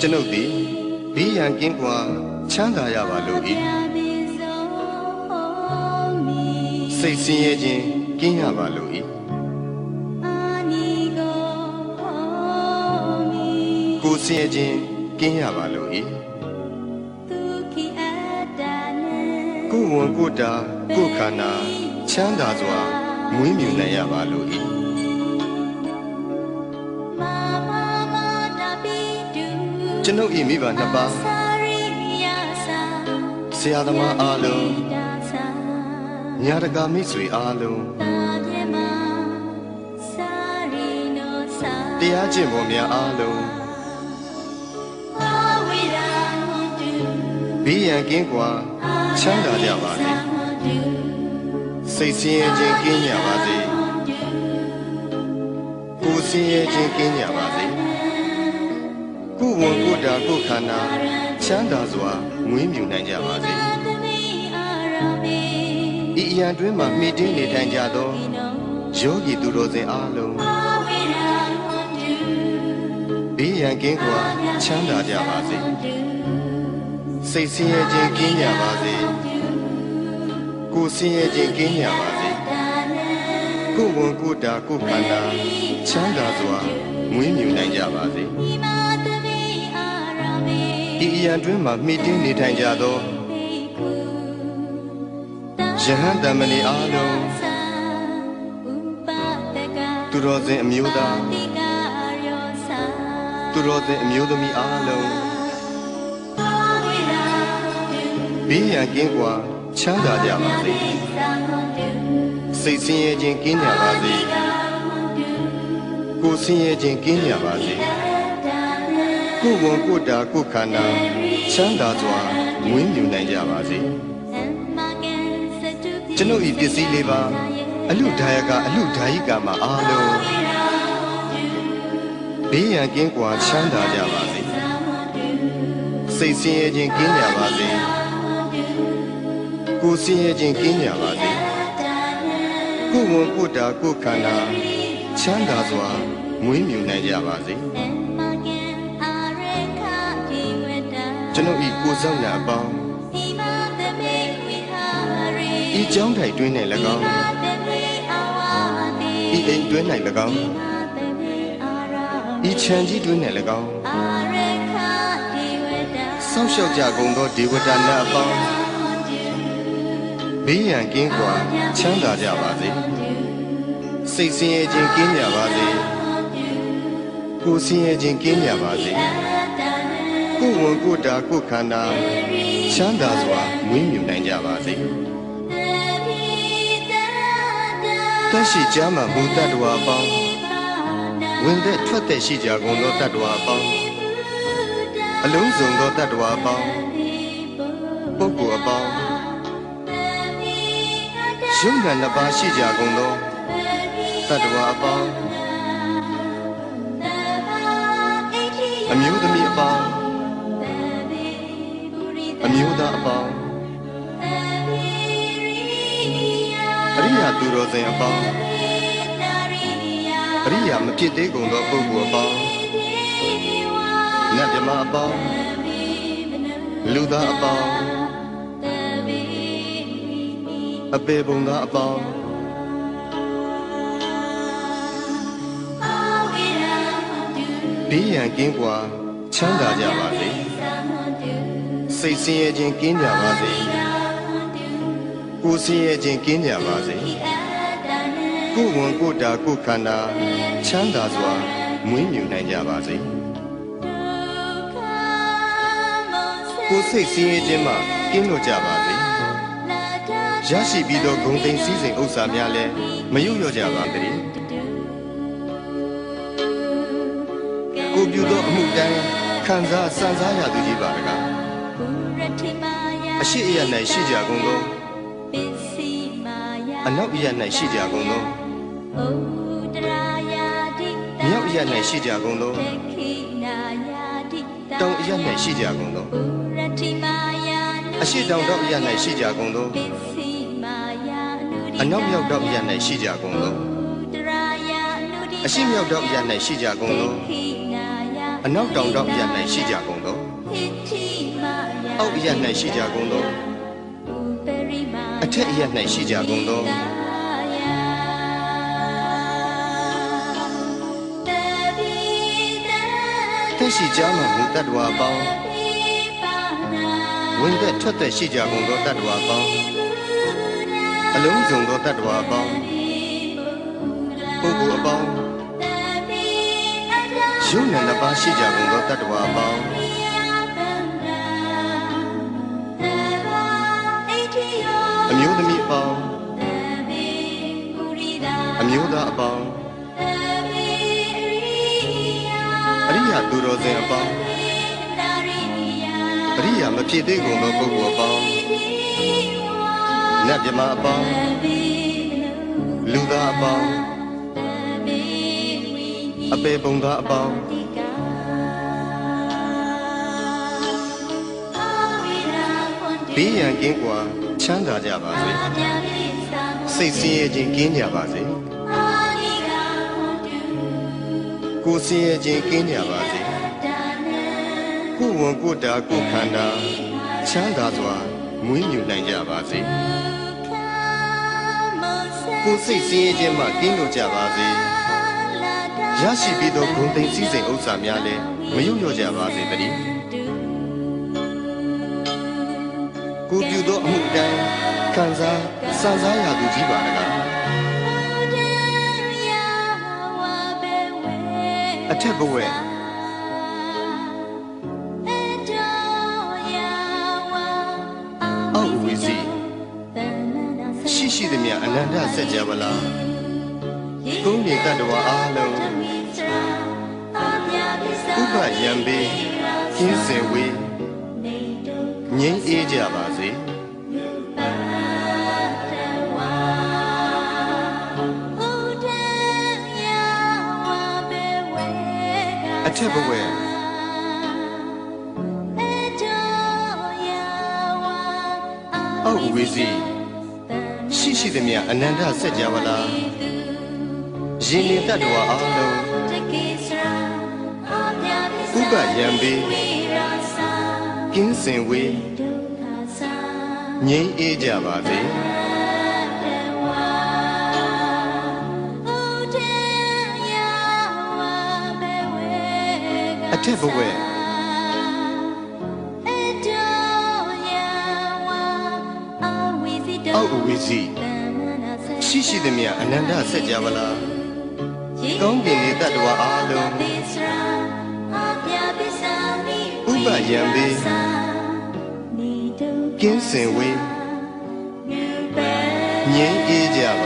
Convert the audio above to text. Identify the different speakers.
Speaker 1: ကျွန်ုပ်သည်ဘေးရန်ကင်းကွာချမ်းသာရပါလို့ဤစိတ်ဆင်းရဲခြင်းကင်းရပါလို့ဤကိုယ်ဆင်းရဲခြင်းကင်းရပါလို့ဤကိုယ်ဝန်ကိုယ်တာကိုယ်ခန္ဓာချမ်းသာစွာမွေးမြူနိုင်ရပါလို့ ကျွန်ုပ်ဤမိဘနှစ်ပါးဆရာသမားအားလုံးညာတကာမိတ်ဆွေအားလုံးတရားကျင့်ပေါ်များအားလုံးဘေးရန်ကင်းကွာချမ်းသာကြပါစေစိတ်ဆင်းရဲခြင်းကင်းကြပါစေကိုယ်ဆင်းရဲခြင်းကင်းကြပါစေ ကိုယ်ဝန်ကိုယ်တာကိုယ်ခန္ဓာချမ်းသာစွာမွေးမြူနိုင်ကြပါစေဤအရန်တွင်မှမိတင်းနေထိုင်ကြသောယောဂီသူတော်စင်အားလုံးဘေးရန်ကင်းကွာချမ်းသာကြပါစေစိတ်ဆင်းရဲခြင်းကင်းကြပါစေကိုယ်ဆင်းရဲခြင်းကင်းကြပါစေကိုယ်ဝန်ကိုယ်တာကိုယ်ခန္ဓာချမ်းသာစွာမွေးမြူနိုင်ကြပါစေဤအ ရန်တွင်မှမိတင်းနေထိုင်ကြသောယဟန်တမဏေအားလုံးသူတော်စင်အမျိုးသားသူတော်စင်အမျိုးသမီးအားလုံးဘေးရန်ကင်းကွာချမ်းသာကြပါစေစိတ်ဆင်းရဲခြင်းကင်းကြပါစေကိုယ်ဆင်းရဲခြင်းကင်းကြပါစေ ကိုယ်ဝန်ကိုယ်တာကိုယ်ခန္ဓာချမ်းသာစွာမွေးမြူနိုင်ကြပါစေကျွန်ုပ်ဤပစ္စည်းလေးပါအလူဒါယကအလူဒါယိကမှာအားလုံးဘေးရန်ကင်းကွာချမ်းသာကြပါစေစိတ်ဆင်းရဲခြင်းကင်းကြပါစေကိုယ်ဆင်းရဲခြင်းကင်းကြပါစေကိုယ်ဝန်ကိုယ်တာကိုယ်ခန္ဓာချမ်းသာစွာမွေးမြူနိုင်ကြပါစေ ကျွန်ုပ်ဤကိုစောက်နာအပေါင်းဤကျောင်းထိုင်တွင်၌၎င်းဤအိမ်တွင်၌၎င်းဤခြံကြီးတွင်၌၎င်းဆောက်ရှောက်ကြကုန်သောဒေဝတာများအပေါင်းဘေးရန်ကင်းကွာချမ်းသာကြပါစေစိတ်ဆင်းရဲခြင်းကင်းကြပါစေကိုယ်ဆင်းရဲခြင်းကင်းကြပါစေ ကိုယ်ဝန်ကိုယ်တာကိုယ်ခန္ဓာချမ်းသာစွာမွေးမြူနိုင်ကြပါစေတရှိကြမှာဘုဒ္ဓတ္တဝါအပေါင်းဝင်သက်ထွက်သက်ရှိကြကုန်သောတတ္တဝါအပေါင်းအလုံးစုံသောတတ္တဝါအပေါင်းပုဂ္ဂိုလ်အပေါင်းရုပ်နာနှစ်ပါးရှိကြကုန်သောတတ္တဝါအပေါင်းအမျိုးသမီးအပေါင်း အမျိုးသားအပေါင်းအရိယာသူတော်စင်အပေါင်းအရိယာမဖြစ်သေးကုန်သောပုဂ္ဂိုလ်အပေါင်းနတ်မြမအပေါင်းလူသားအပေါင်းအပေပုံသားအပေါင်းဘေးရန်ကင်းကွာချမ်းသာကြပါစေ စိတ်ဆင်းရဲခြင်းကင်းကြပါစေကိုယ်ဆင်းရဲခြင်းကင်းကြပါစေကိုယ်ဝန်ကိုယ်တာကိုယ်ခန္ဓာချမ်းသာစွာမွေးမြူနိုင်ကြပါစေကိုယ်စိတ်ဆင်းရဲခြင်းမှကင်းလွတ်ကြပါစေရရှိပြီးသောဂုဏ်သိမ်းစည်းစိမ်ဥစ္စာများလည်းမယုတ်လျော့ကြပါတည်းကိုပြုသောအမှုတိုင်းခံစားစံစားရသူကြီးပါတကား အရှိအယ၌ရှိကြကုန်သောအနောက်အယ၌ရှိကြကုန်သောမြောက်အယ၌ရှိကြကုန်သောတောင်အယ၌ရှိကြကုန်သောအရှိတောင်တောင်အယ၌ရှိကြကုန်သောအနောက်မြောက်တောင်အယ၌ရှိကြကုန်သောအရှိမြောက်တောင်အယ၌ရှိကြကုန်သောအနောက်တောင်တောင်ရ၌ရှိကြကုန်သော အောက်အရ၌ရှိကြကုန်သောအထက်အရ၌ရှိကြကုန်သောသက်ရှိကြမှမူတတ္တဝါပေါင်းဝင်သက်ထွက်သက်ရှိကြကုန်သောတတ္တဝါပေါင်းအလုံးစုံသောတတ္တဝါပေါင်းပုဂ္ဂိုလ်အပေါင်းယုံနဲ့နှစ်ပါးရှိကြကုန်သောတတ္တဝါပေါင်း တော်စင်အပေါင်းအရိယာမဖြစ်သေးကုန်သောပုဂ္ဂိုလ်အပေါင်းနတ်မြမအပေါင်းလူသားအပေါင်းအပေပုံသားအပေါင်းဘေးရန်ကင်းကွာချမ်းသာကြပါစေစိတ်ဆင်းရဲခြင်းကင်းကြပါစေကိုယ်ဆင်းရဲခြင်းကင်းကြပါစေ ကိုယ်ဝန်ကိုယ်တာကိုယ်ခန္ဓာချမ်းသာစွာမွေးမြူနိုင်ကြပါစေကိုယ်စိတ်ဆင်းရဲခြင်းမှကင်းလို့ကြပါစေရရှိပြီးသောဂုဏ်သိမ်းစည်းစိမ်ဥစ္စာများလည်းမယုံလျော့ကြပါစေတည်းကိုပြုသောအမှုတိုင်းခံစားစံစားရသူကြီးပါတကားအထက်ဘဝ နန္တဆက်ကြပါလားကုန်းနေတတ္တဝါအားလုံးဥပယံပေကင်းစင်ဝေးငြိမ်းအေးကြပါစေအထက်ဘဝအောက်ဝီစီ ရှိရှိသည်မြအနန္တဆက်ကြပါလားရင်နေတတ္တဝါအားလုံးဥပယံပေကင်းစင်ဝေးငြိမ်းအေးကြပါစေအထက်ဘဝ အောက်ဝီစီရှိရှိသည်မြအနန္တဆက်ကြပါလားကောင်းကင်နေတတ္တဝါအားလုံးဥပယံပေကင်းစင်ဝေးငြိမ်းအေးကြပါစေ